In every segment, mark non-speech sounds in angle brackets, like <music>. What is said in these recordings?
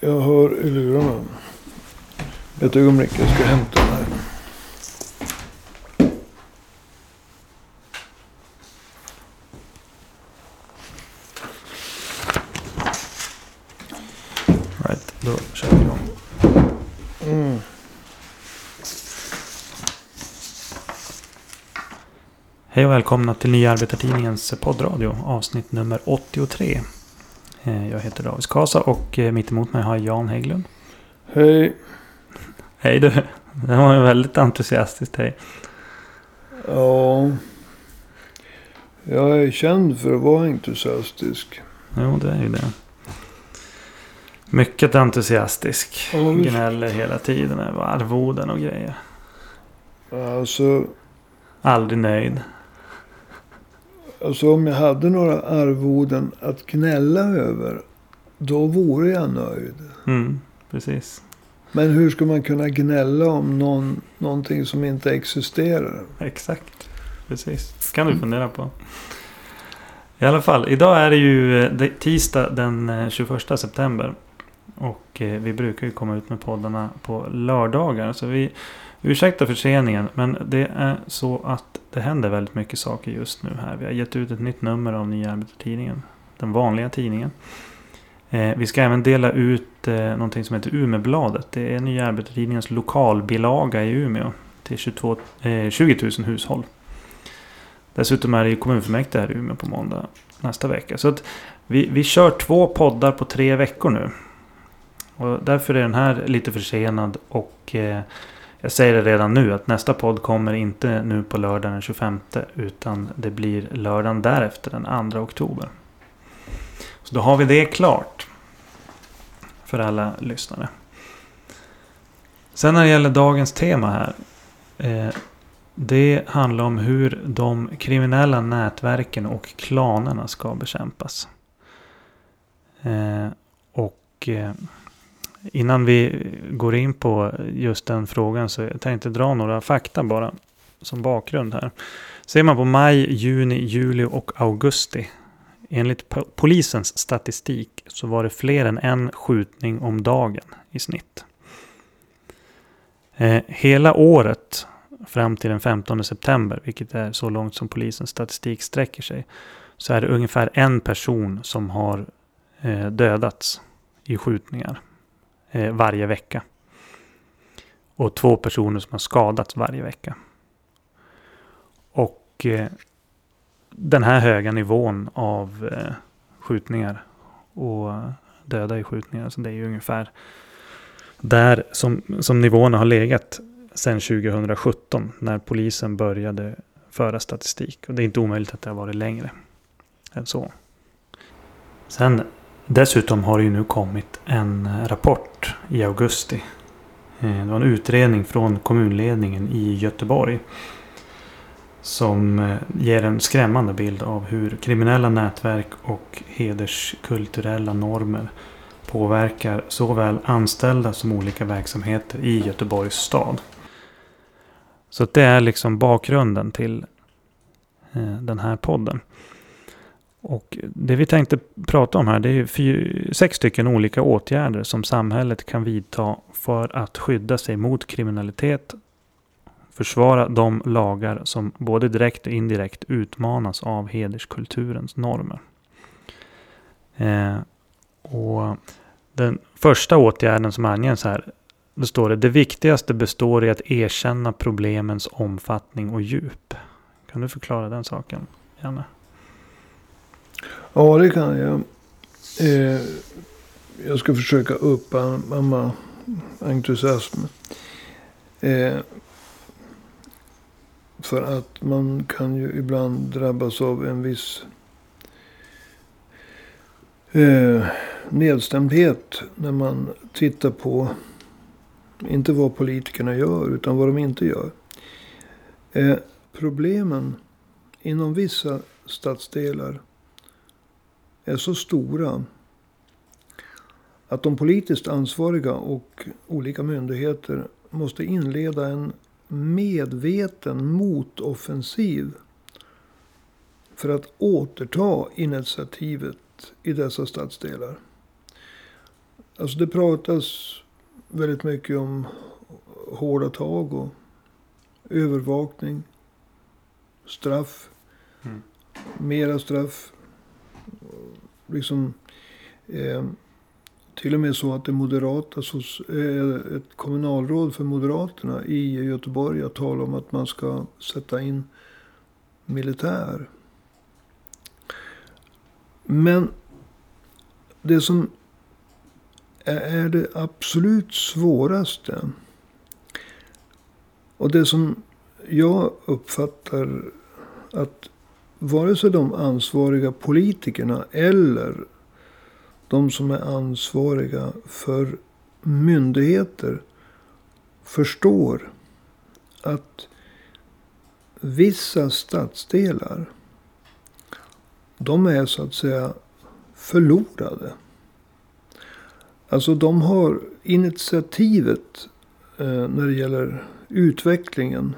Jag hör i lurarna. Ett ögonblick, jag ska hämta den här. Right, då kör vi igång. Mm. Hej och välkomna till Nya Arbetartidningens poddradio avsnitt nummer 83. Eh, Jag heter David Kasa och eh, mitt emot mig har jag Jan Hägglund. Hej. Hej du! Det var ju väldigt entusiastiskt hej. Ja. Jag är känd för att vara entusiastisk. Jo, det är ju det. Mycket entusiastisk. Ja, visst. Gnäller hela tiden över arvoden och grejer. Alltså, Aldrig nöjd. Alltså om jag hade några arvoden att gnälla över. Då vore jag nöjd. Mm, precis. Men hur ska man kunna gnälla om någon, någonting som inte existerar? Exakt. Precis. Det kan du fundera på. I alla fall, idag är det ju eh, tisdag den eh, 21 september. Och eh, vi brukar ju komma ut med poddarna på lördagar. Så vi Ursäkta förseningen. Men det är så att det händer väldigt mycket saker just nu här. Vi har gett ut ett nytt nummer av Nya Arbetartidningen. Den vanliga tidningen. Eh, vi ska även dela ut eh, någonting som heter Umebladet. Det är Nya Arbetartidningens lokalbilaga i Umeå. Till 22, eh, 20 000 hushåll. Dessutom är det ju kommunfullmäktige här i Umeå på måndag nästa vecka. Så att vi, vi kör två poddar på tre veckor nu. Och därför är den här lite försenad. Och eh, jag säger det redan nu att nästa podd kommer inte nu på lördagen den 25. Utan det blir lördagen därefter den 2 oktober. Så då har vi det klart. För alla lyssnare. Sen när det gäller dagens tema här. Eh, det handlar om hur de kriminella nätverken och klanerna ska bekämpas. Eh, och eh, innan vi går in på just den frågan så jag tänkte dra några fakta bara som bakgrund här. Ser man på maj, juni, juli och augusti. Enligt polisens statistik så var det fler än en skjutning om dagen i snitt. Eh, hela året fram till den 15 september, vilket är så långt som polisens statistik sträcker sig, så är det ungefär en person som har eh, dödats i skjutningar eh, varje vecka. Och två personer som har skadats varje vecka. Och eh, den här höga nivån av eh, skjutningar och döda i skjutningar, så det är ju ungefär där som, som nivåerna har legat sedan 2017 när polisen började föra statistik. Och det är inte omöjligt att det har varit längre än så. Sen dessutom har det ju nu kommit en eh, rapport i augusti. Eh, det var en utredning från kommunledningen i Göteborg. Som eh, ger en skrämmande bild av hur kriminella nätverk och hederskulturella normer påverkar såväl anställda som olika verksamheter i Göteborgs stad. Så det är liksom bakgrunden till den här podden. Och det vi tänkte prata om här det är fyr, sex stycken olika åtgärder som samhället kan vidta för att skydda sig mot kriminalitet. Försvara de lagar som både direkt och indirekt utmanas av hederskulturens normer. Eh, och den första åtgärden som anges här då står det det viktigaste består i att erkänna problemens omfattning och djup. Kan du förklara den saken, Janne? Ja, det kan jag. Eh, jag ska försöka uppamma entusiasm. Eh, för att man kan ju ibland drabbas av en viss eh, nedstämdhet när man tittar på inte vad politikerna gör utan vad de inte gör. Eh, problemen inom vissa stadsdelar är så stora att de politiskt ansvariga och olika myndigheter måste inleda en medveten motoffensiv för att återta initiativet i dessa stadsdelar. Alltså det pratas väldigt mycket om hårda tag och övervakning. Straff. Mm. Mera straff. Liksom, eh, till och med så att det moderata, eh, ett kommunalråd för Moderaterna i Göteborg har talat om att man ska sätta in militär. Men det som är det absolut svåraste. Och det som jag uppfattar att vare sig de ansvariga politikerna eller de som är ansvariga för myndigheter förstår att vissa stadsdelar de är så att säga förlorade. Alltså de har initiativet eh, när det gäller utvecklingen.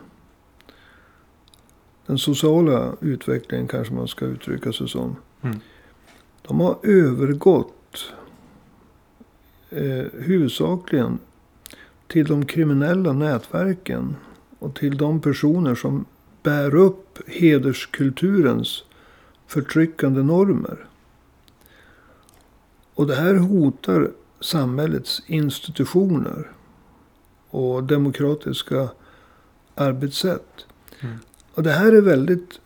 Den sociala utvecklingen kanske man ska uttrycka sig som. Mm. De har övergått eh, huvudsakligen till de kriminella nätverken. Och till de personer som bär upp hederskulturens förtryckande normer. Och det här hotar samhällets institutioner och demokratiska arbetssätt. Mm. Och det här är väldigt,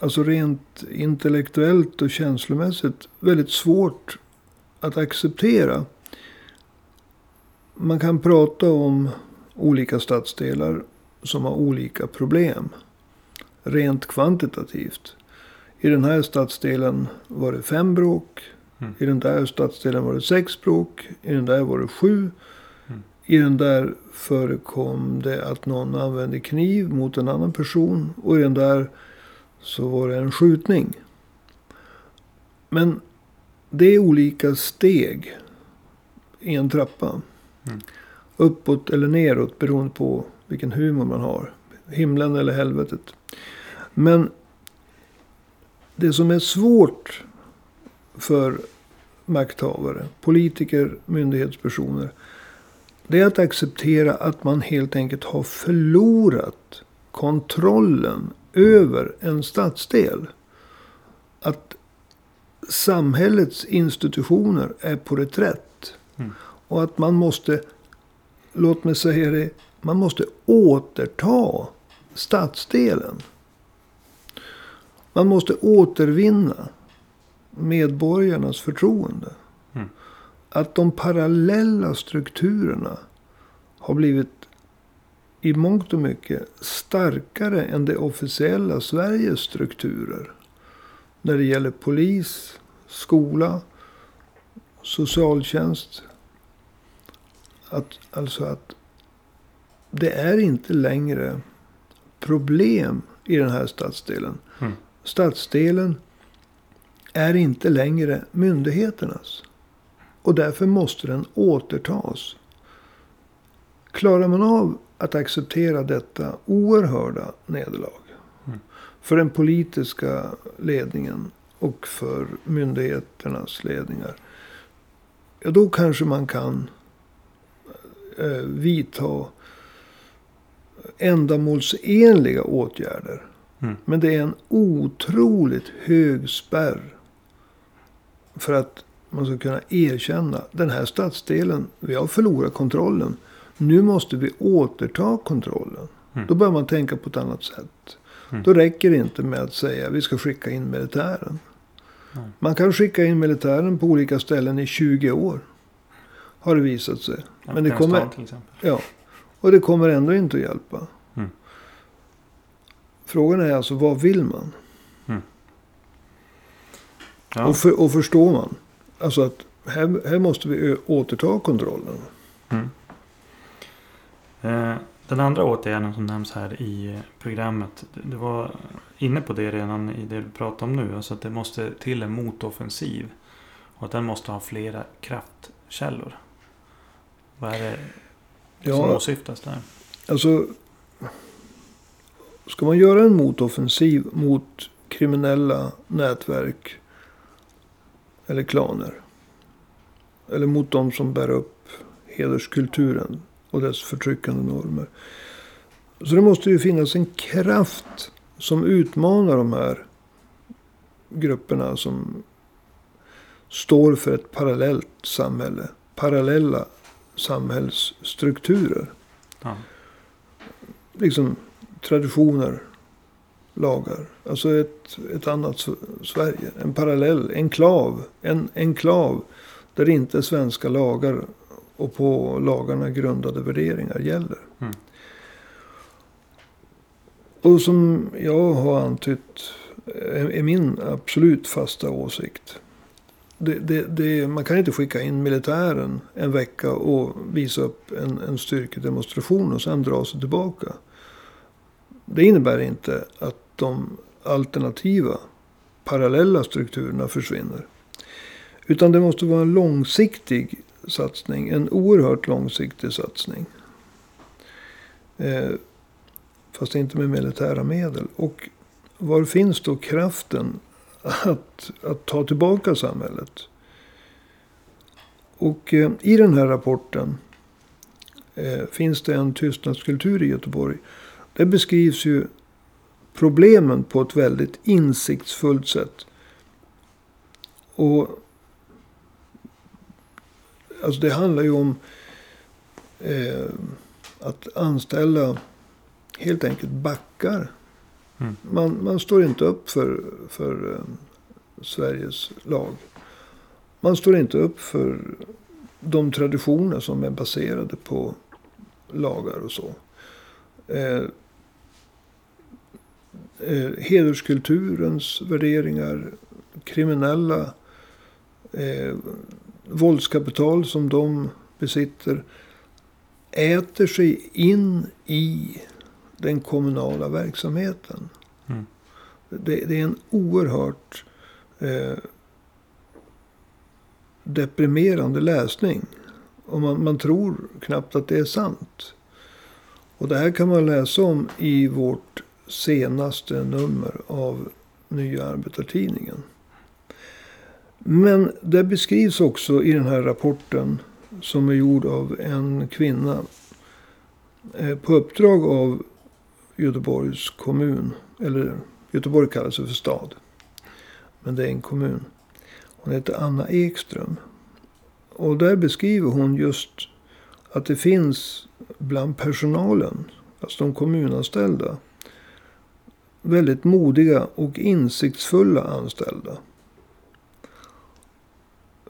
alltså rent intellektuellt och känslomässigt, väldigt svårt att acceptera. Man kan prata om olika stadsdelar som har olika problem. Rent kvantitativt. I den här stadsdelen var det fem bråk. Mm. I den där stadsdelen var det sex bråk. I den där var det sju. I den där förekom det att någon använde kniv mot en annan person. Och i den där så var det en skjutning. Men det är olika steg i en trappa. Mm. Uppåt eller neråt beroende på vilken humor man har. Himlen eller helvetet. Men det som är svårt för makthavare, politiker, myndighetspersoner. Det är att acceptera att man helt enkelt har förlorat kontrollen över en stadsdel. Att samhällets institutioner är på reträtt. Mm. Och att man måste, låt mig säga det, man måste återta stadsdelen. Man måste återvinna medborgarnas förtroende. Mm. Att de parallella strukturerna har blivit i mångt och mycket starkare än det officiella Sveriges strukturer. När det gäller polis, skola, socialtjänst. Att, alltså att det är inte längre problem i den här stadsdelen. Mm. Stadsdelen är inte längre myndigheternas. Och därför måste den återtas. Klarar man av att acceptera detta oerhörda nederlag. Mm. För den politiska ledningen och för myndigheternas ledningar. Ja, då kanske man kan eh, vidta ändamålsenliga åtgärder. Mm. Men det är en otroligt hög spärr. För att man ska kunna erkänna. Den här stadsdelen, vi har förlorat kontrollen. Nu måste vi återta kontrollen. Mm. Då börjar man tänka på ett annat sätt. Mm. Då räcker det inte med att säga vi ska skicka in militären. Nej. Man kan skicka in militären på olika ställen i 20 år. Har det visat sig. Men det kommer, Afghanistan till exempel. ja, och det kommer ändå inte att hjälpa. Mm. Frågan är alltså vad vill man? Ja. Och, för, och förstår man. Alltså att här, här måste vi återta kontrollen. Mm. Eh, den andra åtgärden som nämns här i programmet. Du var inne på det redan i det du pratar om nu. Alltså att det måste till en motoffensiv. Och att den måste ha flera kraftkällor. Vad är det som Ja, åsyftas där? alltså. Ska man göra en motoffensiv mot kriminella nätverk. Eller klaner. eller mot de som bär upp hederskulturen och dess förtryckande normer. Så det måste ju finnas en kraft som utmanar de här grupperna som står för ett parallellt samhälle. Parallella samhällsstrukturer. Ja. Liksom traditioner, lagar. Alltså ett, ett annat Sverige. En parallell, enklav. En enklav där inte svenska lagar och på lagarna grundade värderingar gäller. Mm. Och som jag har antytt är, är min absolut fasta åsikt. Det, det, det, man kan inte skicka in militären en vecka och visa upp en, en styrkedemonstration och sen dra sig tillbaka. Det innebär inte att de alternativa parallella strukturerna försvinner. Utan det måste vara en långsiktig satsning. En oerhört långsiktig satsning. Eh, fast inte med militära medel. Och var finns då kraften att, att ta tillbaka samhället? Och eh, i den här rapporten eh, finns det en tystnadskultur i Göteborg. Där beskrivs ju problemen på ett väldigt insiktsfullt sätt. Och alltså det handlar ju om eh, att anställa helt enkelt backar. Mm. Man, man står inte upp för, för eh, Sveriges lag. Man står inte upp för de traditioner som är baserade på lagar och så. Eh, eh, hederskulturens värderingar, kriminella eh, våldskapital som de besitter äter sig in i den kommunala verksamheten. Mm. Det, det är en oerhört eh, deprimerande läsning. Och man, man tror knappt att det är sant. Och det här kan man läsa om i vårt senaste nummer av Nya Arbetartidningen. Men det beskrivs också i den här rapporten som är gjord av en kvinna eh, på uppdrag av Göteborgs kommun. Eller Göteborg kallas för stad. Men det är en kommun. Hon heter Anna Ekström. Och där beskriver hon just att det finns bland personalen, alltså de kommunanställda, väldigt modiga och insiktsfulla anställda.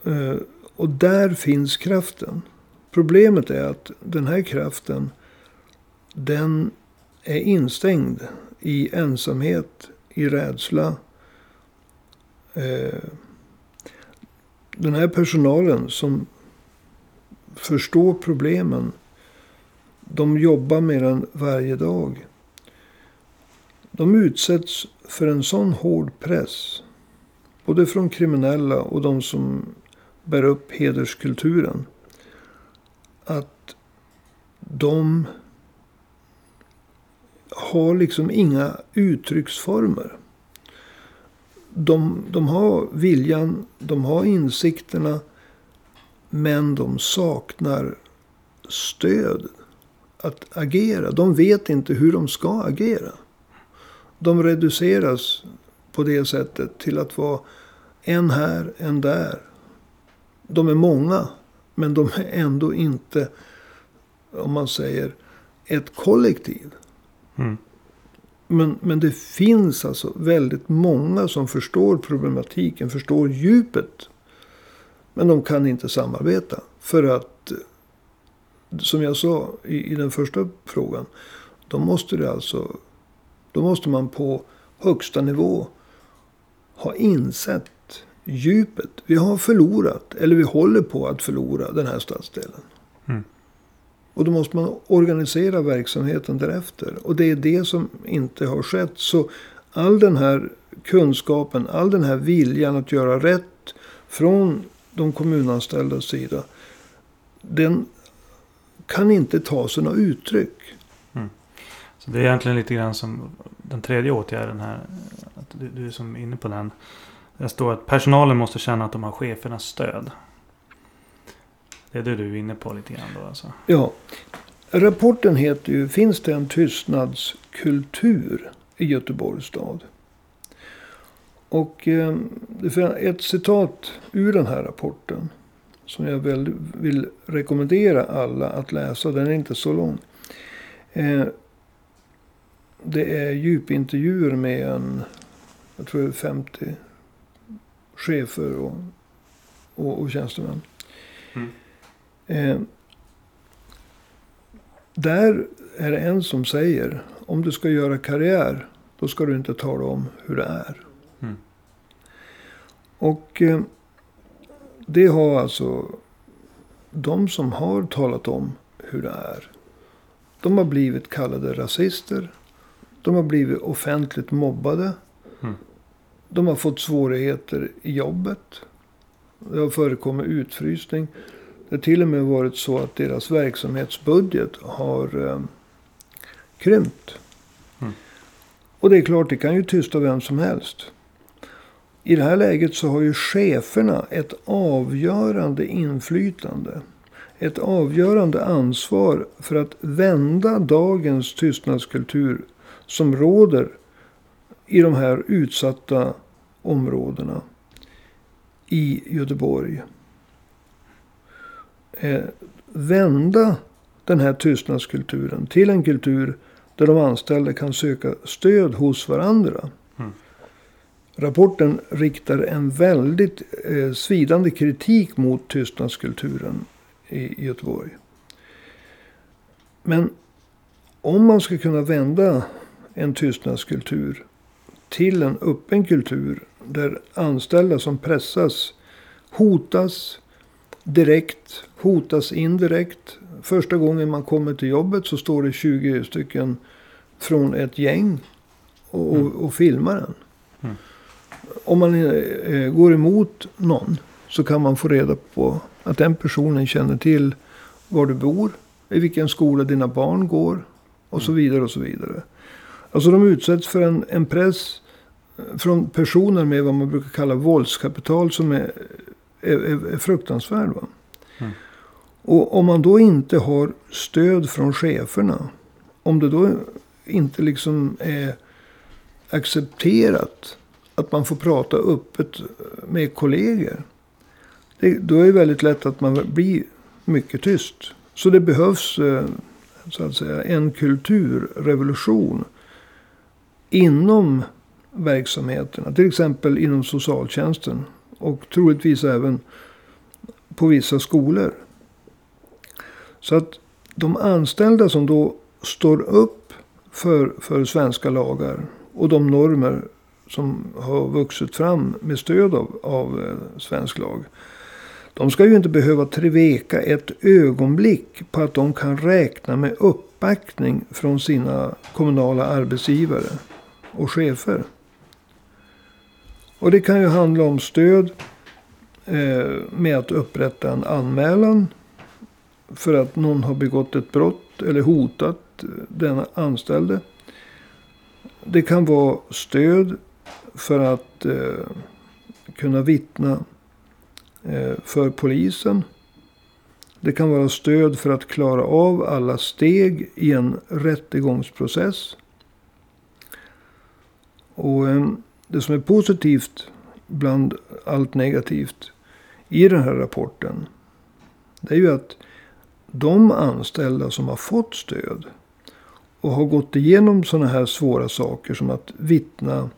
Eh, och där finns kraften. Problemet är att den här kraften, den är instängd i ensamhet, i rädsla. Eh, den här personalen som förstår problemen, de jobbar med den varje dag. De utsätts för en sån hård press. Både från kriminella och de som bär upp hederskulturen. Att de har liksom inga uttrycksformer. De, de har viljan, de har insikterna. Men de saknar stöd att agera. De vet inte hur de ska agera. De reduceras på det sättet till att vara en här, en där. De är många, men de är ändå inte, om man säger, ett kollektiv. Mm. Men, men det finns alltså väldigt många som förstår problematiken, förstår djupet. Men de kan inte samarbeta. För att, som jag sa i, i den första frågan. Då måste det alltså, då måste man på högsta nivå ha insett djupet. Vi har förlorat, eller vi håller på att förlora den här stadsdelen. Mm. Och då måste man organisera verksamheten därefter. Och det är det som inte har skett. Så all den här kunskapen, all den här viljan att göra rätt från de kommunanställdas sida. Den kan inte ta sådana uttryck. Så det är egentligen lite grann som den tredje åtgärden här. Att du, du är som inne på den. Det står att personalen måste känna att de har chefernas stöd. Det är det du är inne på lite grann då alltså? Ja. Rapporten heter ju Finns det en tystnadskultur i Göteborgs stad? Och eh, det finns ett citat ur den här rapporten. Som jag väl vill rekommendera alla att läsa. Den är inte så lång. Eh, det är djupintervjuer med en, jag tror det är 50 chefer och, och, och tjänstemän. Mm. Eh, där är det en som säger, om du ska göra karriär, då ska du inte tala om hur det är. Mm. Och eh, det har alltså de som har talat om hur det är. De har blivit kallade rasister. De har blivit offentligt mobbade. Mm. De har fått svårigheter i jobbet. Det har förekommit utfrysning. Det har till och med varit så att deras verksamhetsbudget har eh, krympt. Mm. Och det är klart, det kan ju tysta vem som helst. I det här läget så har ju cheferna ett avgörande inflytande. Ett avgörande ansvar för att vända dagens tystnadskultur som råder i de här utsatta områdena i Göteborg. Eh, vända den här tystnadskulturen till en kultur där de anställda kan söka stöd hos varandra. Mm. Rapporten riktar en väldigt eh, svidande kritik mot tystnadskulturen i Göteborg. Men om man ska kunna vända en tystnadskultur till en öppen kultur där anställda som pressas hotas direkt, hotas indirekt. Första gången man kommer till jobbet så står det 20 stycken från ett gäng och, Mm. och, filmar en. Mm. Om man eh, går emot någon så kan man få reda på att den personen känner till var du bor, i vilken skola dina barn går och så vidare och så vidare. Alltså de utsätts för en, en press eh, från personer med vad man brukar kalla våldskapital som är, är, är, är fruktansvärd. Mm. Och om man då inte har stöd från cheferna. Om det då inte liksom är accepterat att man får prata öppet med kollegor. Det, då är det väldigt lätt att man blir mycket tyst. Så det behövs eh, så att säga en kulturrevolution inom verksamheterna. Till exempel inom socialtjänsten. Och troligtvis även på vissa skolor. Så att de anställda som då står upp för, för svenska lagar och de normer som har vuxit fram med stöd av, av eh, svensk lag. De ska ju inte behöva tveka ett ögonblick på att de kan räkna med uppbackning från sina kommunala arbetsgivare och chefer. Och det kan ju handla om stöd eh, med att upprätta en anmälan för att någon har begått ett brott eller hotat eh, den anställde. Det kan vara stöd för att eh, kunna vittna eh, för polisen. Det kan vara stöd för att klara av alla steg i en rättegångsprocess. Och eh, det som är positivt bland allt negativt i den här rapporten. Det är ju att de anställda som har fått stöd och har gått igenom sådana här svåra saker som att vittna.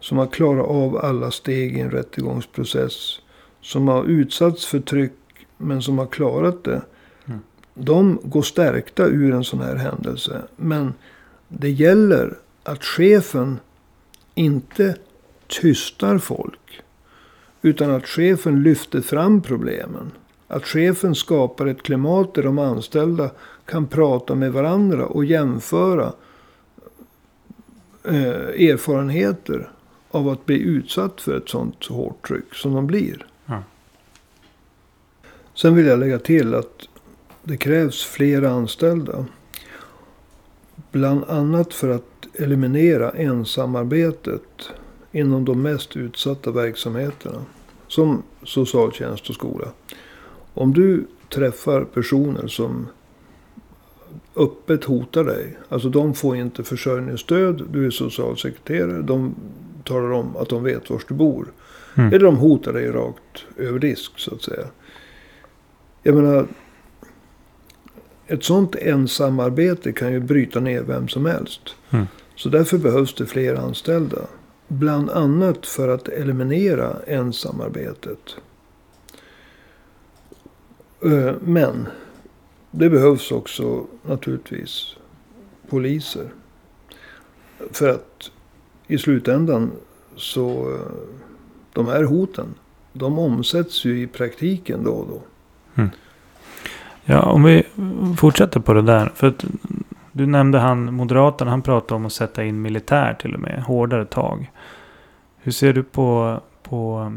Som har klarat av alla steg i en rättegångsprocess. Som har utsatts för tryck men som har klarat det. Mm. De går stärkta ur en sån här händelse. Men det gäller att chefen inte tystar folk. Utan att chefen lyfter fram problemen. Att chefen skapar ett klimat där de anställda kan prata med varandra och jämföra eh, erfarenheter av att bli utsatt för ett sånt hårt tryck som de blir. Ja. Sen vill jag lägga till att det krävs fler anställda. Bland annat för att eliminera ensamarbetet inom de mest utsatta verksamheterna. Som socialtjänst och skola. Om du träffar personer som öppet hotar dig. Alltså de får inte försörjningsstöd. Du är socialsekreterare. De talar om att de vet var du bor. Mm. Eller de hotar dig rakt över disk så att säga. Jag menar. Ett sånt ensamarbete kan ju bryta ner vem som helst. Mm. Så därför behövs det fler anställda. Bland annat för att eliminera ensamarbetet. Eh, men det behövs också naturligtvis poliser. För att i slutändan så eh, de här hoten. De omsätts ju i praktiken då och då. Mm. Ja, om vi fortsätter på det där. För att du nämnde han, Moderaterna, han pratade om att sätta in militär till och med. Hårdare tag. Hur ser du på, på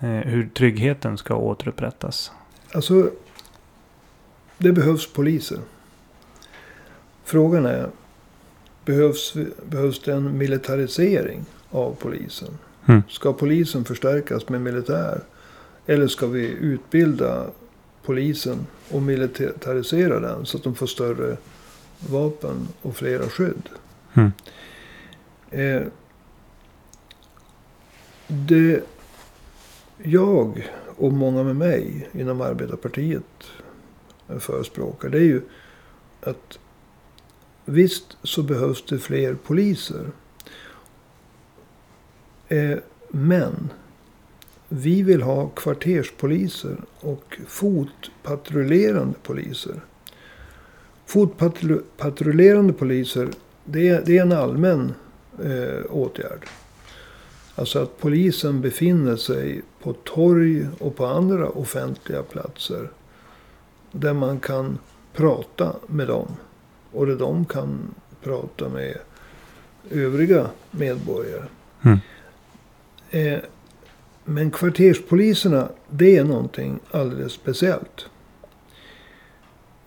eh, hur tryggheten ska återupprättas? Alltså. Det behövs poliser. Frågan är. Behövs, behövs det en militarisering av polisen? Mm. Ska polisen förstärkas med militär? Eller ska vi utbilda polisen och militarisera den så att de får större vapen och flera skydd? Mm. Eh, det jag och många med mig inom arbetarpartiet förespråkar. Det är ju att visst så behövs det fler poliser. Eh, men vi vill ha kvarterspoliser och fotpatrullerande poliser. Fotpatrullerande poliser, det är, det är en allmän eh, åtgärd. Alltså att polisen befinner sig på torg och på andra offentliga platser. Där man kan prata med dem. Och där de kan prata med övriga medborgare. Mm. Eh, men kvarterspoliserna, det är någonting alldeles speciellt.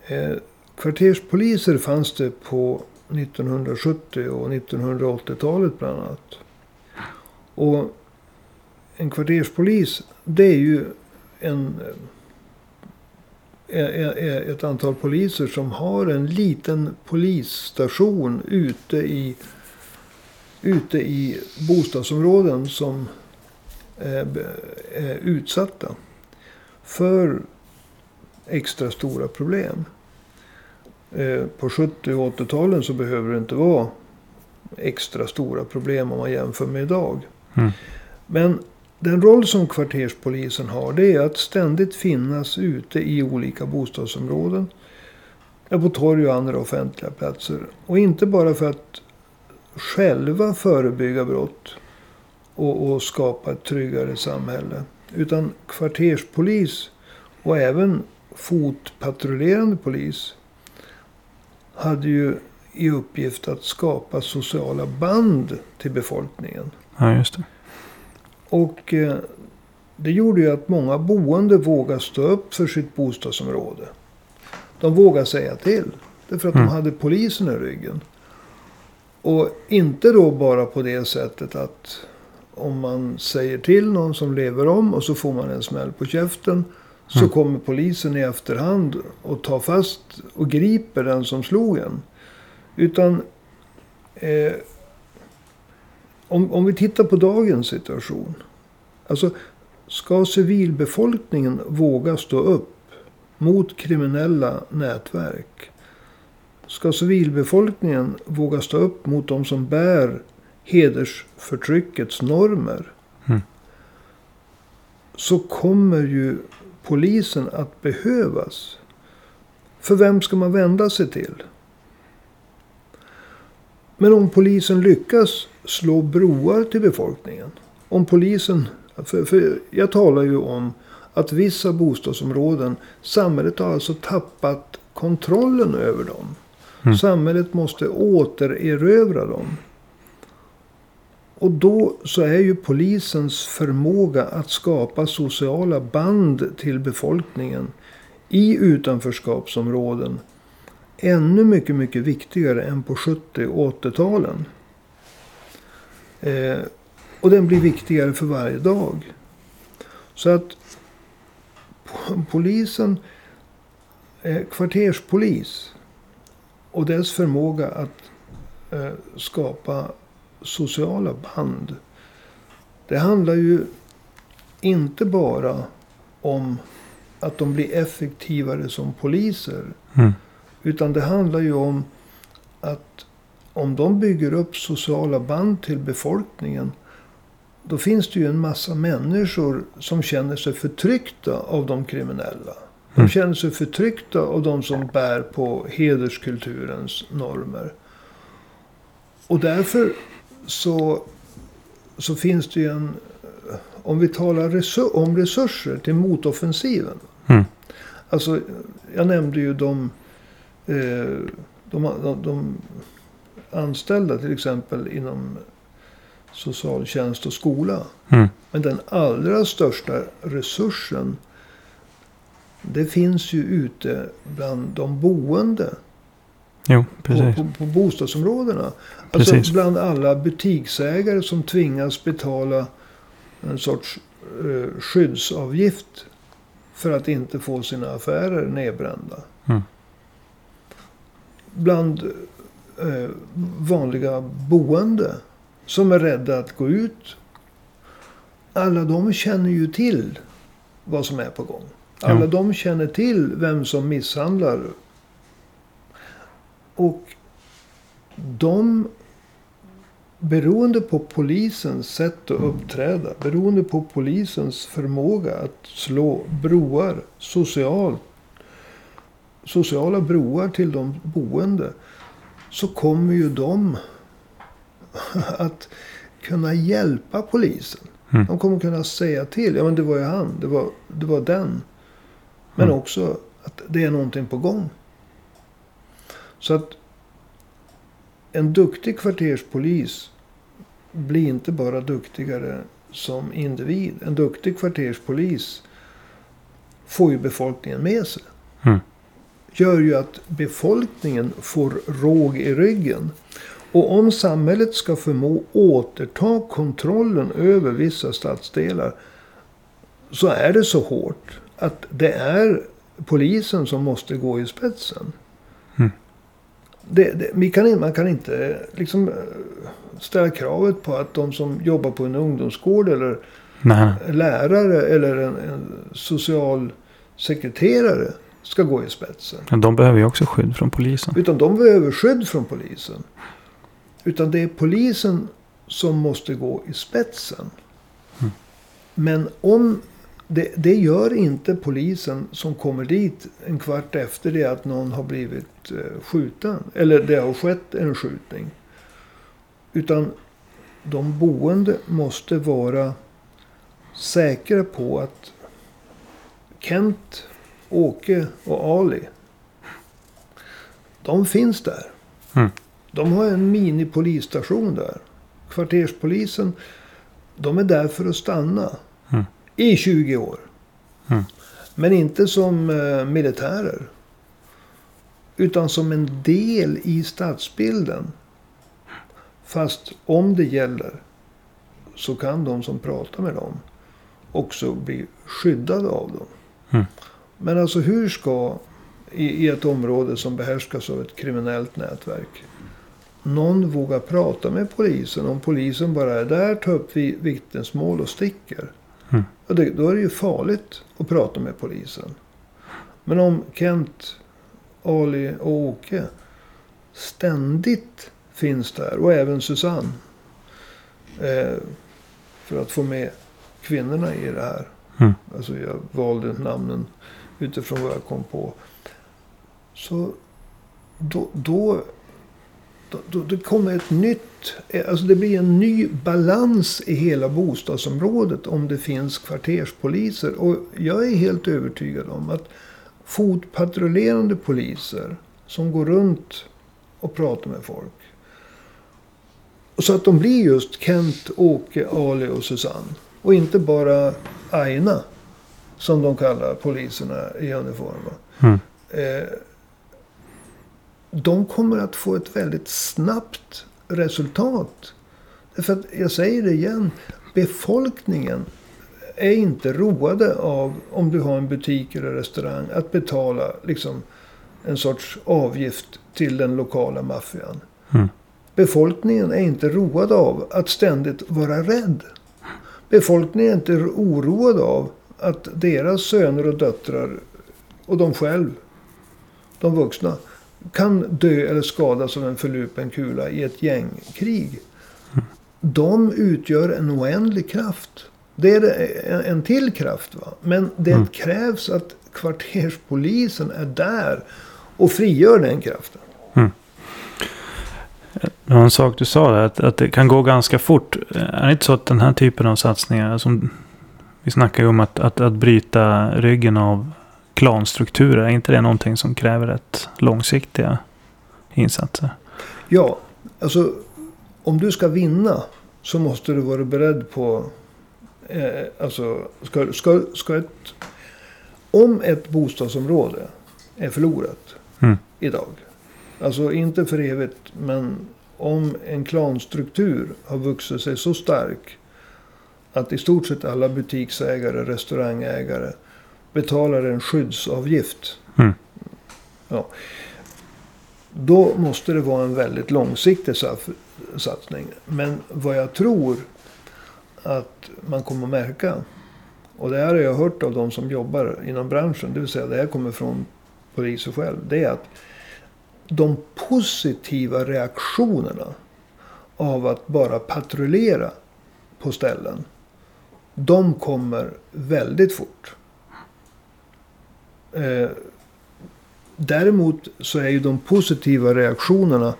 Eh, kvarterspoliser fanns det på 1970 och 1980-talet bland annat. Och en kvarterspolis, det är ju en, är, är ett antal poliser som har en liten polisstation ute i, ute i bostadsområden som är, är utsatta för extra stora problem. Eh, På 70 och 80-talen så behöver det inte vara extra stora problem om man jämför med idag. Mm. Men den roll som kvarterspolisen har det är att ständigt finnas ute i olika bostadsområden. ja, På torg och andra offentliga platser. Och inte bara för att själva förebygga brott och, och skapa ett tryggare samhälle. Utan kvarterspolis och även fotpatrullerande polis hade ju i uppgift att skapa sociala band till befolkningen. Ja, just det. Och eh, det gjorde ju att många boende vågade stå upp för sitt bostadsområde. De vågade säga till. Därför att Mm. de hade polisen i ryggen. Och inte då bara på det sättet att om man säger till någon som lever om och så får man en smäll på käften. Så Mm. kommer polisen i efterhand och tar fast och griper den som slog en. Utan eh, om, om vi tittar på dagens situation. Alltså, ska civilbefolkningen våga stå upp mot kriminella nätverk? Ska civilbefolkningen våga stå upp mot de som bär hedersförtryckets normer? Mm. Så kommer ju polisen att behövas. För vem ska man vända sig till? Men om polisen lyckas slå broar till befolkningen. Om polisen... För, för jag talar ju om att vissa bostadsområden, samhället har alltså tappat kontrollen över dem. Mm. Samhället måste återerövra dem. Och då så är ju polisens förmåga att skapa sociala band till befolkningen i utanförskapsområden ännu mycket, mycket viktigare än på 70 och 80-talen. Eh, och den blir viktigare för varje dag. Så att polisen, eh, kvarterspolis och dess förmåga att eh, skapa sociala band. Det handlar ju inte bara om att de blir effektivare som poliser. Mm. Utan det handlar ju om att om de bygger upp sociala band till befolkningen. Då finns det ju en massa människor som känner sig förtryckta av de kriminella. De Mm. känner sig förtryckta av de som bär på hederskulturens normer. Och därför så, så finns det ju en... Om vi talar resu- om resurser till motoffensiven. Mm. Alltså, jag nämnde ju de, eh, de, de, de anställda till exempel inom socialtjänst och skola. Mm. Men den allra största resursen det finns ju ute bland de boende Jo, på, precis. på, på bostadsområdena. Alltså Precis. bland alla butiksägare som tvingas betala en sorts eh, skyddsavgift för att inte få sina affärer nedbrända. Mm. Bland eh, vanliga boende som är rädda att gå ut. Alla de känner ju till vad som är på gång. Alla Ja. de känner till vem som misshandlar. Och de, beroende på polisens sätt att uppträda, beroende på polisens förmåga att slå broar, socialt, sociala broar till de boende, så kommer ju de <laughs> att kunna hjälpa polisen. Mm. De kommer kunna säga till. Ja men det var ju han. Det var, det var den. Men Mm. också att det är någonting på gång. Så att en duktig kvarterspolis blir inte bara duktigare som individ. En duktig kvarterspolis får ju befolkningen med sig. Mm. Gör ju att befolkningen får råg i ryggen. Och om samhället ska förmå återta kontrollen över vissa stadsdelar. Så är det så hårt att det är polisen som måste gå i spetsen. Det, det, vi kan, man kan inte liksom eh, ställa kravet på att de som jobbar på en ungdomsgård eller Nej, lärare eller en, en socialsekreterare ska gå i spetsen. nej. De behöver ju också skydd från polisen. Utan de behöver skydd från polisen. Utan det är polisen som måste gå i spetsen. Mm. Men om det, det gör inte polisen som kommer dit en kvart efter det att någon har blivit eh, skjuten. Eller det har skett en skjutning. Utan de boende måste vara säkra på att Kent, Åke och Ali de finns där. Mm. De har en mini-polisstation där. Kvarterspolisen, de är där för att stanna. I 20 år. Mm. Men inte som eh, militärer. Utan som en del i stadsbilden. Fast om det gäller så kan de som pratar med dem också bli skyddade av dem. Mm. Men alltså hur ska i, i ett område som behärskas av ett kriminellt nätverk någon våga prata med polisen om polisen bara är där, tar upp vi- vittnesmål och sticker. Mm. Och det, då är det ju farligt att prata med polisen. Men om Kent, Ali och Åke ständigt finns där och även Susanne. Eh, för att få med kvinnorna i det här. Mm. Alltså jag valde namnen utifrån vad jag kom på. Så då, då, då, då det kommer ett nytt, alltså det blir en ny balans i hela bostadsområdet om det finns kvarterspoliser. Och jag är helt övertygad om att fotpatrullerande poliser som går runt och pratar med folk. Och så att de blir just Kent, Åke, Ali och Susanne. Och inte bara Aina. Som de kallar poliserna i uniform. Mm. Eh, de kommer att få ett väldigt snabbt resultat. Därför att, jag säger det igen. Befolkningen är inte roade av, om du har en butik eller restaurang, att betala liksom en sorts avgift till den lokala maffian. Mm. Befolkningen är inte road av att ständigt vara rädd. Befolkningen är inte oroad av att deras söner och döttrar och de själv, de vuxna, kan dö eller skadas av en förlupen kula i ett gängkrig. De utgör en oändlig kraft. Det är en, en till kraft. Va? Men det Mm. krävs att kvarterspolisen är där och frigör den kraften. Var en sak du sa där, att, att det kan gå ganska fort. Är det inte så att den här typen av satsningar, som vi snackar ju om att, att, att bryta ryggen av klanstrukturer, är inte det någonting som kräver rätt långsiktiga insatser? Ja, alltså om du ska vinna så måste du vara beredd på... Eh, alltså, ska, ska, ska ett, om ett bostadsområde är förlorat Mm. idag. Alltså inte för evigt, men om en klanstruktur har vuxit sig så stark att i stort sett alla butiksägare, restaurangägare betalar en skyddsavgift. Mm. Ja. Då måste det vara en väldigt långsiktig satsning. Men vad jag tror att man kommer att märka. Och det här har jag hört av de som jobbar inom branschen. Det vill säga det här kommer från poliser själv. Det är att de positiva reaktionerna av att bara patrullera på ställen. De kommer väldigt fort. Eh, däremot så är ju de positiva reaktionerna.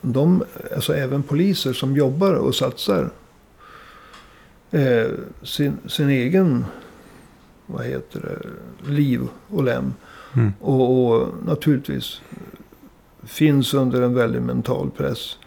De, alltså även poliser som jobbar och satsar. Eh, sin, sin egen, vad heter det, liv och lem. Mm. Och, och naturligtvis finns under en väldig mental press.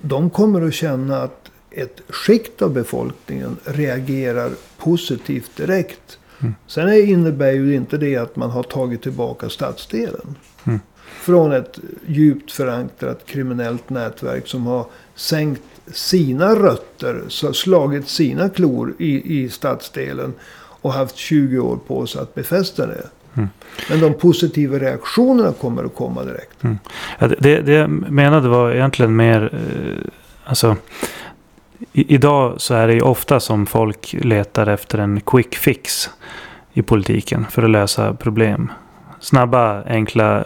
De kommer att känna att ett skikt av befolkningen reagerar positivt direkt. Mm. Sen är- innebär ju inte det att man har tagit tillbaka stadsdelen. Mm. Från ett djupt förankrat kriminellt nätverk som har sänkt sina rötter, slagit sina klor i, i stadsdelen och haft 20 år på sig att befästa det. Mm. Men de positiva reaktionerna kommer att komma direkt. Ja, det- det, det jag menade var egentligen mer... Eh, alltså, i, idag så är det ju ofta som folk letar efter en quick fix i politiken för att lösa problem. Snabba, enkla,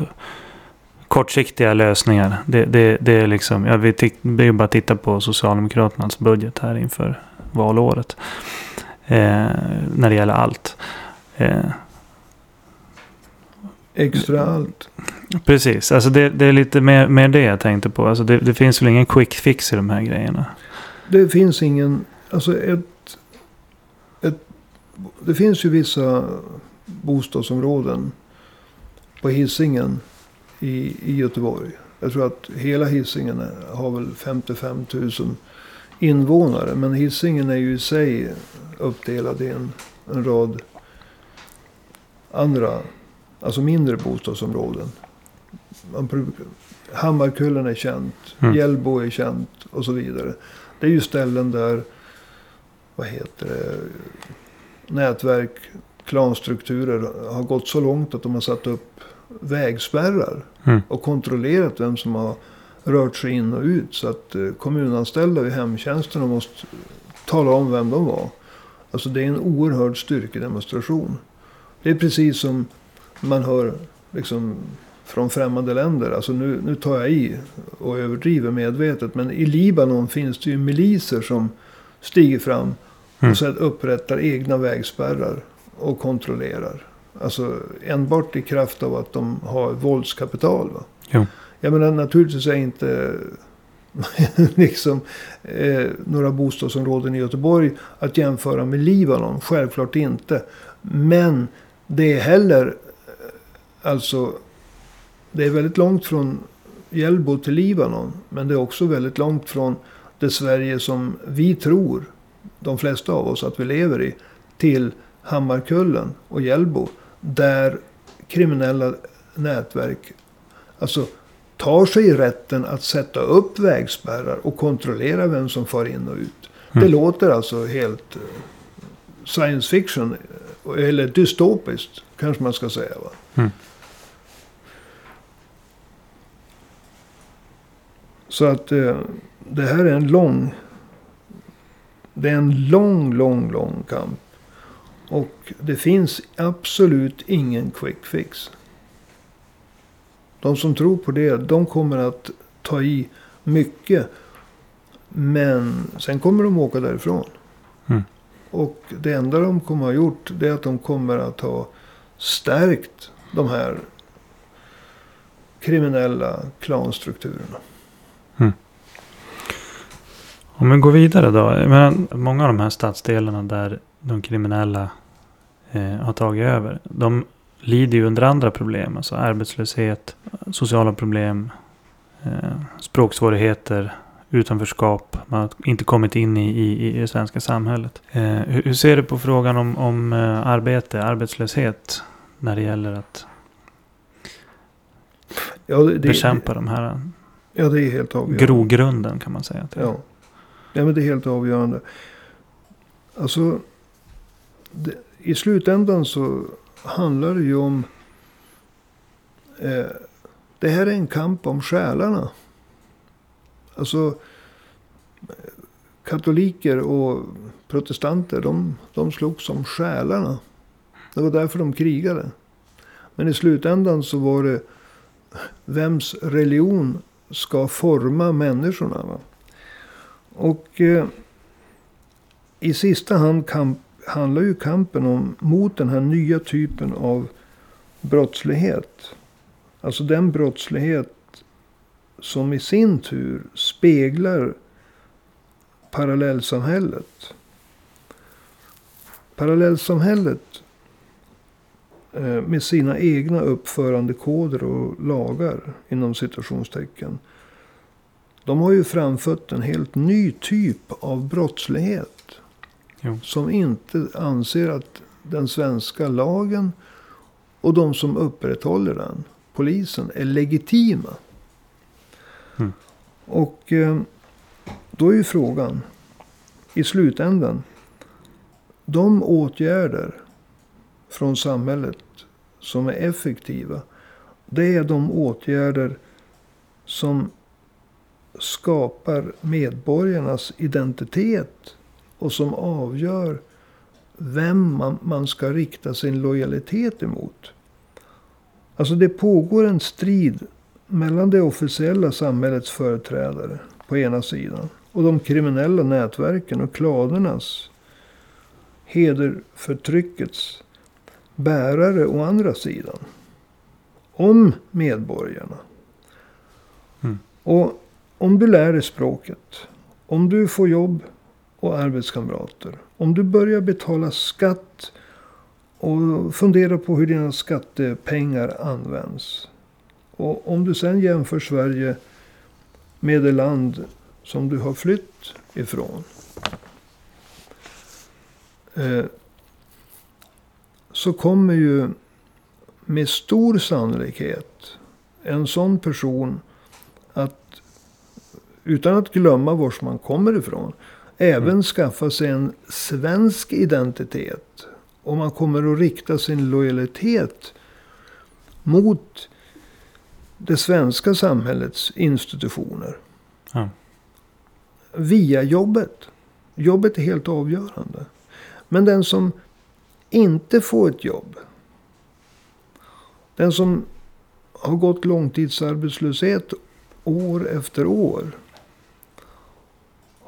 kortsiktiga lösningar. Det, det, det är liksom... Ja, vi titt- det är ju bara att titta på Socialdemokraternas budget här inför valåret. Eh, när det gäller allt. Eh, Extra allt. Precis, alltså det, det är lite mer, mer det jag tänkte på. Alltså det, det finns väl ingen quick fix i de här grejerna. Det finns ingen... Alltså ett, ett... Det finns ju vissa bostadsområden på Hisingen i, i Göteborg. Jag tror att hela Hisingen har väl 55 000 invånare. Men Hisingen är ju i sig uppdelad i en, en rad andra, alltså mindre bostadsområden. Man brukar, Hammarkullen är känt, Mm. Hjällbo är känt och så vidare. Det är ju ställen där, vad heter det, nätverk, klanstrukturer har gått så långt att de har satt upp vägspärrar Mm. och kontrollerat vem som har rört sig in och ut. Så att eh, kommunanställda vid hemtjänsten måste tala om vem de var. Alltså det är en oerhörd styrkedemonstration. Det är precis som man hör liksom från främmande länder. Alltså nu, nu tar jag i och överdriver medvetet. Men i Libanon finns det ju miliser som stiger fram Mm. och sen upprättar egna vägspärrar och kontrollerar. Alltså enbart i kraft av att de har våldskapital. Va? Jo. Jag menar naturligtvis är inte <laughs> liksom eh, några bostadsområden i Göteborg att jämföra med Libanon. Självklart inte. Men det är heller eh, alltså det är väldigt långt från Hjällbo till Libanon. Men det är också väldigt långt från det Sverige som vi tror, de flesta av oss, att vi lever i. Till Hammarkullen och Hjällbo. Där kriminella nätverk alltså, tar sig rätten att sätta upp vägspärrar och kontrollera vem som far in och ut. Det Mm. låter alltså helt eh, science fiction. eh, Eller dystopiskt kanske man ska säga. Va? Mm. Så att eh, det här är en lång. Det är en lång, lång, lång kamp. Och det finns absolut ingen quick fix. De som tror på det, de kommer att ta i mycket. Men sen kommer de åka därifrån. Mm. Och det enda de kommer att ha gjort, det är att de kommer att ha stärkt de här kriminella klanstrukturerna. Om vi går vidare då. Menar, många av de här stadsdelarna där de kriminella eh, har tagit över. De lider ju under andra problem. Alltså arbetslöshet, sociala problem, eh, språksvårigheter, utanförskap. Man har inte kommit in i, i, i det svenska samhället. Eh, hur, hur ser du på frågan om, om eh, arbete, arbetslöshet? När det gäller att Ja, det, det, bekämpa de här ja, det är helt avgörande. grogrunden kan man säga. till. Ja ja, men det är helt avgörande. Alltså, det, i slutändan så handlar det ju om... Eh, det här är en kamp om själarna. Alltså, katoliker och protestanter, de, de slogs om själarna. Det var därför de krigade. Men i slutändan så var det vems religion ska forma människorna. Va? Och eh, i sista hand kamp, handlar ju kampen om mot den här nya typen av brottslighet. Alltså den brottslighet som i sin tur speglar parallellsamhället. Parallellsamhället eh, med sina egna uppförandekoder och lagar inom citationstecken. De har ju framfört en helt ny typ av brottslighet. Jo. Som inte anser att den svenska lagen och de som upprätthåller den, polisen, är legitima. Mm. Och eh, då är ju frågan i slutändan. De åtgärder från samhället som är effektiva. Det är de åtgärder som skapar medborgarnas identitet. Och som avgör vem man, man ska rikta sin lojalitet emot. Alltså det pågår en strid mellan det officiella samhällets företrädare på ena sidan. Och de kriminella nätverken och klanernas hederförtryckets bärare å andra sidan. Om medborgarna. Mm. Och om du lär dig språket. Om du får jobb och arbetskamrater. Om du börjar betala skatt och fundera på hur dina skattepengar används. Och om du sen jämför Sverige med det land som du har flytt ifrån. Eh, så kommer ju med stor sannolikhet en sån person utan att glömma var man kommer ifrån. Även Mm. skaffa sig en svensk identitet. Och man kommer att rikta sin lojalitet mot det svenska samhällets institutioner. Ja. Via jobbet. Jobbet är helt avgörande. Men den som inte får ett jobb. Den som har gått långtidsarbetslöshet år efter år.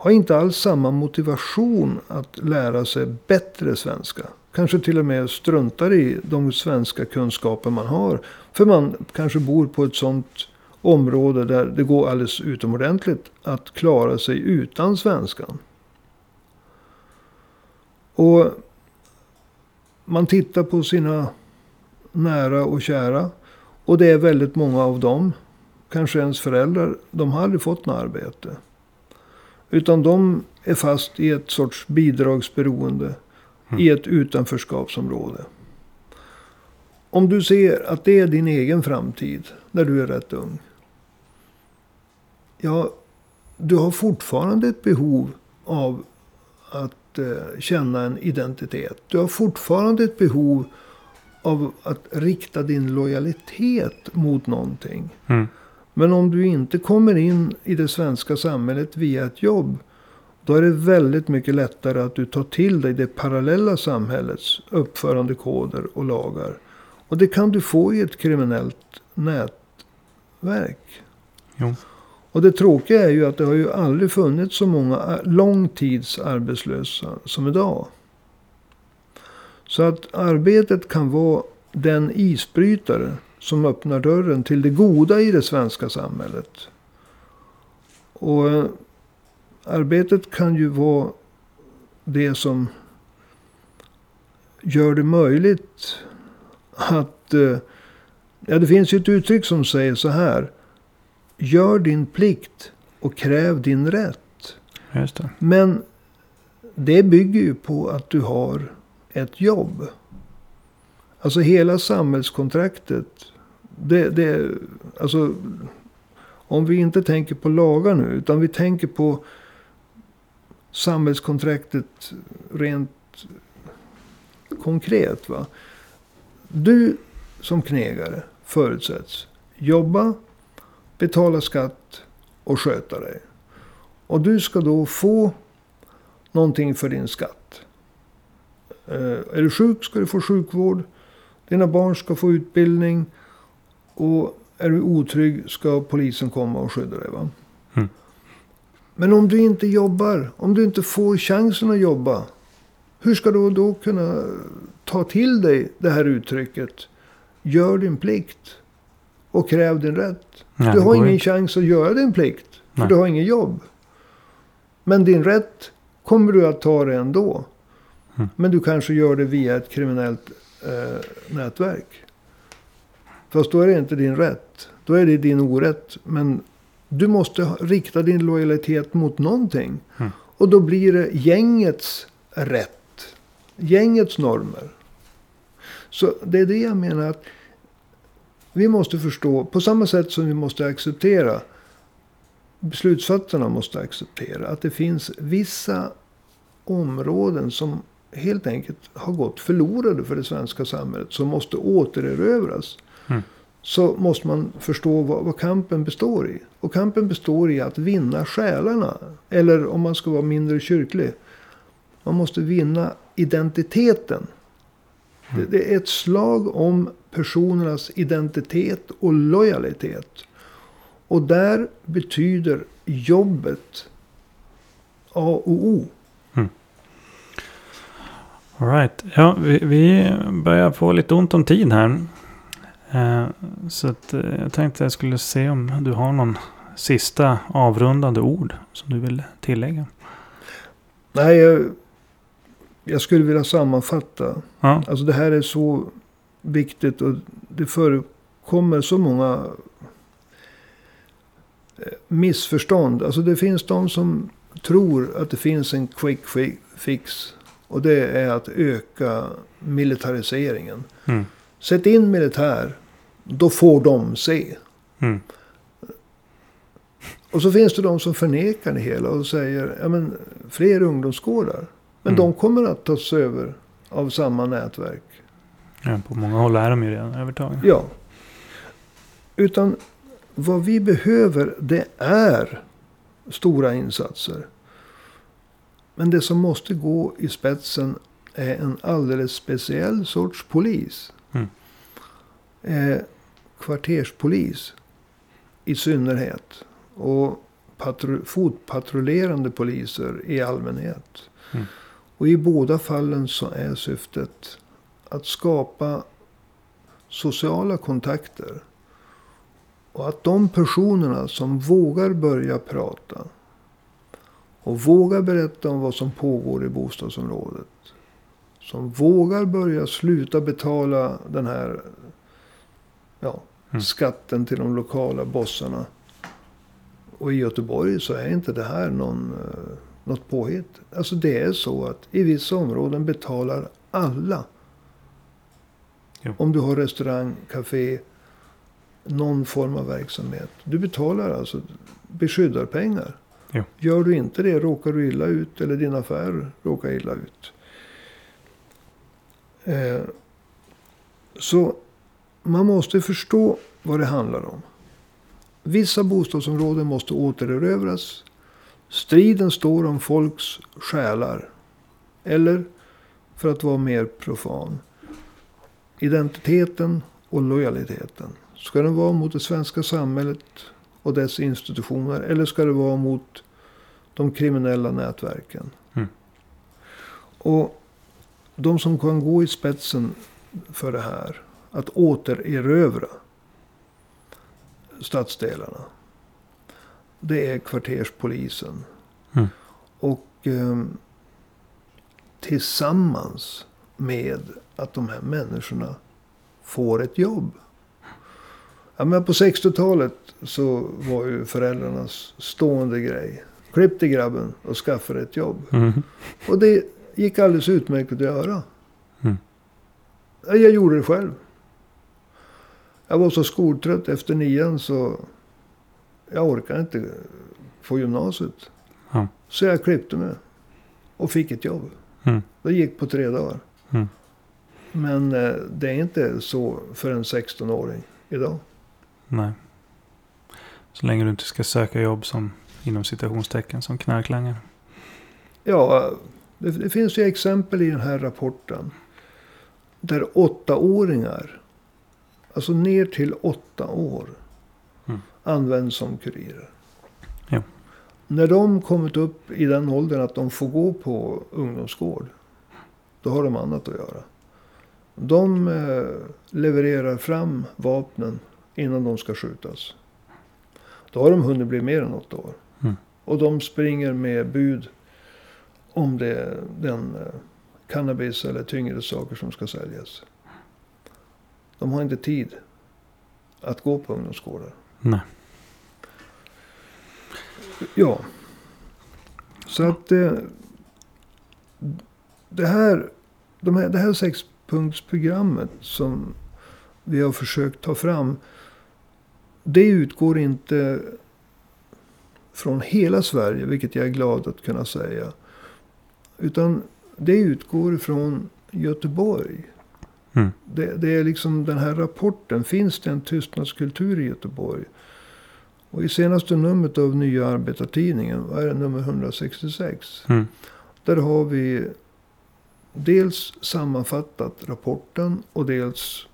Har inte alls samma motivation att lära sig bättre svenska. Kanske till och med struntar i de svenska kunskaper man har. För man kanske bor på ett sånt område där det går alldeles utomordentligt att klara sig utan svenskan. Och man tittar på sina nära och kära. Och det är väldigt många av dem, kanske ens föräldrar, de har aldrig fått något arbete. Utan de är fast i ett sorts bidragsberoende. Mm. I ett utanförskapsområde. Om du ser att det är din egen framtid när du är rätt ung. Ja, du har fortfarande ett behov av att eh, känna en identitet. Du har fortfarande ett behov av att rikta din lojalitet mot någonting. Mm. Men om du inte kommer in i det svenska samhället via ett jobb. Då är det väldigt mycket lättare att du tar till dig det parallella samhällets uppförandekoder och lagar. Och det kan du få i ett kriminellt nätverk. Jo. Och det tråkiga är ju att det har ju aldrig funnits så många långtidsarbetslösa som idag. Så att arbetet kan vara den isbrytare som öppnar dörren till det goda i det svenska samhället. Och eh, arbetet kan ju vara det som gör det möjligt att... eh, Ja, det finns ju ett uttryck som säger så här. Gör din plikt och kräv din rätt. Det. Men det bygger ju på att du har ett jobb. Alltså hela samhällskontraktet. Det, det, alltså, om vi inte tänker på lagar nu. Utan vi tänker på samhällskontraktet rent konkret. Va? Du som knegare förutsätts jobba, betala skatt och sköta dig. Och du ska då få någonting för din skatt. Eh, är du sjuk ska du få sjukvård. Dina barn ska få utbildning. Och är du otrygg ska polisen komma och skydda dig. Va? Mm. Men om du inte jobbar, om du inte får chansen att jobba. Hur ska du då kunna ta till dig det här uttrycket? Gör din plikt och kräv din rätt. Nej, du har ingen inte. chans att göra din plikt. För Nej. du har ingen jobb. Men din rätt kommer du att ta det ändå. Mm. Men du kanske gör det via ett kriminellt eh, nätverk. Fast då är det inte din rätt. Då är det din orätt. Men du måste rikta din lojalitet mot någonting. Mm. Och då blir det gängets rätt. Gängets normer. Så det är det jag menar att vi måste förstå. På samma sätt som vi måste acceptera. Beslutsfattarna måste acceptera att det finns vissa områden som helt enkelt har gått förlorade för det svenska samhället. Som måste återerövras. Mm. Så måste man förstå vad, vad kampen består i. Och kampen består i att vinna själarna. Eller om man ska vara mindre kyrklig. Man måste vinna identiteten. Det, det är ett slag om personernas identitet och lojalitet. Och där betyder jobbet A och O. All right. Ja, vi, vi börjar få lite ont om tid här. Eh, så att, eh, jag tänkte jag skulle se om du har någon sista avrundande ord som du vill tillägga. Nej, jag, jag skulle vilja sammanfatta. Ja, Alltså det här är så viktigt och det förekommer så många eh, missförstånd. Alltså det finns de som tror att det finns en quick fi- fix. Och det är att öka militariseringen. mm. Sätt in militär, då får de se. Mm. Och så finns det de som förnekar det hela och säger ja, men fler ungdomsgårdar. Men Mm. de kommer att tas över av samma nätverk. Ja, på många håll är de ju redan övertagna. Ja. Utan vad vi behöver det är stora insatser. Men det som måste gå i spetsen är en alldeles speciell sorts polis. Mm. Eh, kvarterspolis i synnerhet. Och patru- fotpatrullerande poliser i allmänhet. Mm. Och i båda fallen så är syftet att skapa sociala kontakter. Och att de personerna som vågar börja prata. Och vågar berätta om vad som pågår i bostadsområdet. Som vågar börja sluta betala den här ja, Mm. skatten till de lokala bossarna. Och i Göteborg så är inte det här någon, eh, något påhitt. Alltså det är så att i vissa områden betalar alla. Jo. Om du har restaurang, café, någon form av verksamhet. Du betalar alltså beskyddarpengar. Jo. Gör du inte det råkar du illa ut eller din affär råkar illa ut. Eh, så man måste förstå vad det handlar om. Vissa bostadsområden måste återerövras. Striden står om folks själar. Eller, för att vara mer profan, identiteten och lojaliteten. Ska den vara mot det svenska samhället och dess institutioner? Eller ska det vara mot de kriminella nätverken? Mm. Och de som kan gå i spetsen för det här. Att återerövra stadsdelarna. Det är kvarterspolisen. Mm. Och eh, tillsammans med att de här människorna får ett jobb. Ja, men på 60-talet så var ju föräldrarnas stående grej. Klipp till grabben och skaffa ett jobb. Mm. Och det gick alldeles utmärkt att göra. Mm. Ja, Jag gjorde det själv. Jag var så skoltrött efter nian så jag orkade inte på gymnasiet. Ja. Så jag klippte mig. Och fick ett jobb. Mm. Det gick på tre dagar. Mm. Men eh, det är inte så för en 16-åring idag. Nej. Så länge du inte ska söka jobb som inom citationstecken som knarklangare. Ja, det, det finns ju exempel i den här rapporten. Där åttaåringar, alltså ner till åtta år, Mm. används som kurirer. Ja. När de kommit upp i den åldern att de får gå på ungdomsgård. Då har de annat att göra. De eh, levererar fram vapnen innan de ska skjutas. Då har de hunnit bli mer än åtta år. Mm. Och de springer med bud om det är den eh, cannabis eller tyngre saker som ska säljas. De har inte tid att gå på ungdomsgårdar. Nej. Ja. Så att eh, det här, de här, det här sexpunktsprogrammet som vi har försökt ta fram. Det utgår inte från hela Sverige, vilket jag är glad att kunna säga. Utan det utgår från Göteborg. Mm. Det, det är liksom den här rapporten. Finns det en tystnadskultur i Göteborg? Och i senaste numret av Nya Arbetartidningen, vad är det, nummer 166. Mm. Där har vi dels sammanfattat rapporten och dels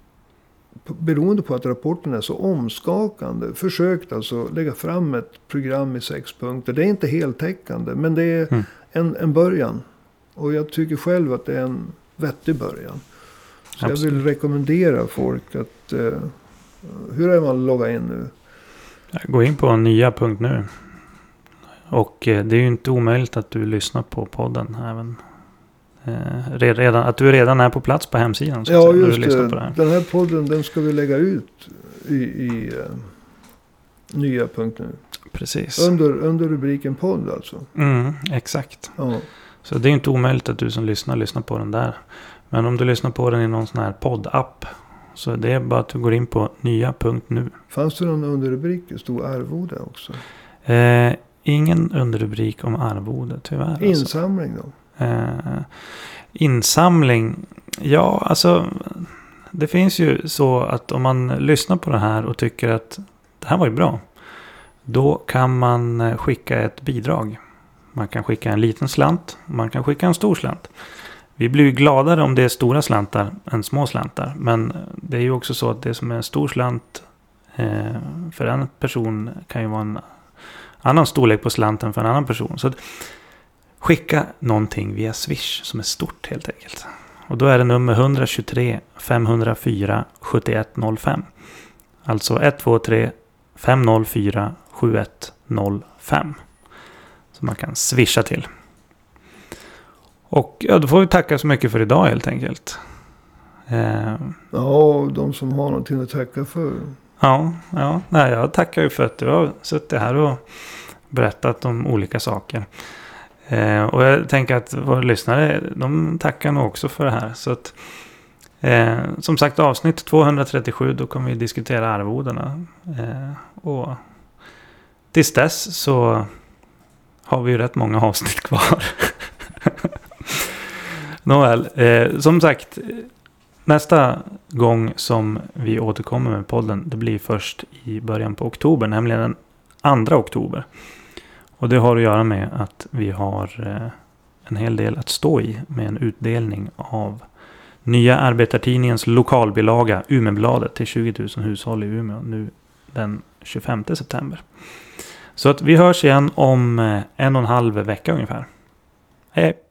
beroende på att rapporten är så omskakande försökt alltså lägga fram ett program i sex punkter. Det är inte heltäckande men det är Mm. en, en början. Och jag tycker själv att det är en vettig början. Så jag Absolut. vill rekommendera folk att... Eh, hur är man logga in nu? Gå in på nya.nu. Och eh, det är ju inte omöjligt att du lyssnar på podden även. Eh, re- redan, att du redan är på plats på hemsidan. Så Ja, säga, just det. på det här. Den här podden den ska vi lägga ut i, i eh, nya.nu. Precis. Under, under rubriken podd alltså. Mm, exakt. Ja. Så det är inte omöjligt att du som lyssnar lyssnar på den där. Men om du lyssnar på den i någon sån här poddapp. Så det är bara att du går in på nya.nu. Fanns det någon underrubrik? Det stod arvode också. Eh, ingen underrubrik om arvode tyvärr. Alltså. Insamling då? Eh, insamling. Ja, alltså. Det finns ju så att om man lyssnar på det här och tycker att det här var ju bra. Då kan man eh, skicka ett bidrag. Man kan skicka en liten slant. Man kan skicka en stor slant. Vi blir ju gladare om det är stora slantar än små slantar. Men det är ju också så att det som är en stor slant eh, för en person kan ju vara en annan storlek på slanten för en annan person. Så att skicka någonting via Swish som är stort helt enkelt. Och då är det nummer 123 504 7105. Alltså 123 504 7105. Som man kan swisha till. Och ja, då får vi tacka så mycket för idag helt enkelt. Eh, Ja, de som har någonting att tacka för. Ja, ja nej, jag tackar ju för att du har suttit här och berättat om olika saker. Eh, och jag tänker att våra lyssnare, de tackar nog också för det här. Så att, eh, som sagt, avsnitt 237, då kommer vi diskutera arvodena. Eh, och tills dess så har vi ju rätt många avsnitt kvar. <laughs> Nåväl, eh, som sagt. Nästa gång som vi återkommer med podden. Det blir först i början på oktober. Nämligen den 2 oktober. Och det har att göra med att vi har eh, en hel del att stå i. Med en utdelning av Nya Arbetartidningens lokalbilaga Umebladet till 20 000 hushåll i Umeå. Nu den 25 september. Så att vi hörs igen om eh, en och en halv vecka ungefär. Hej!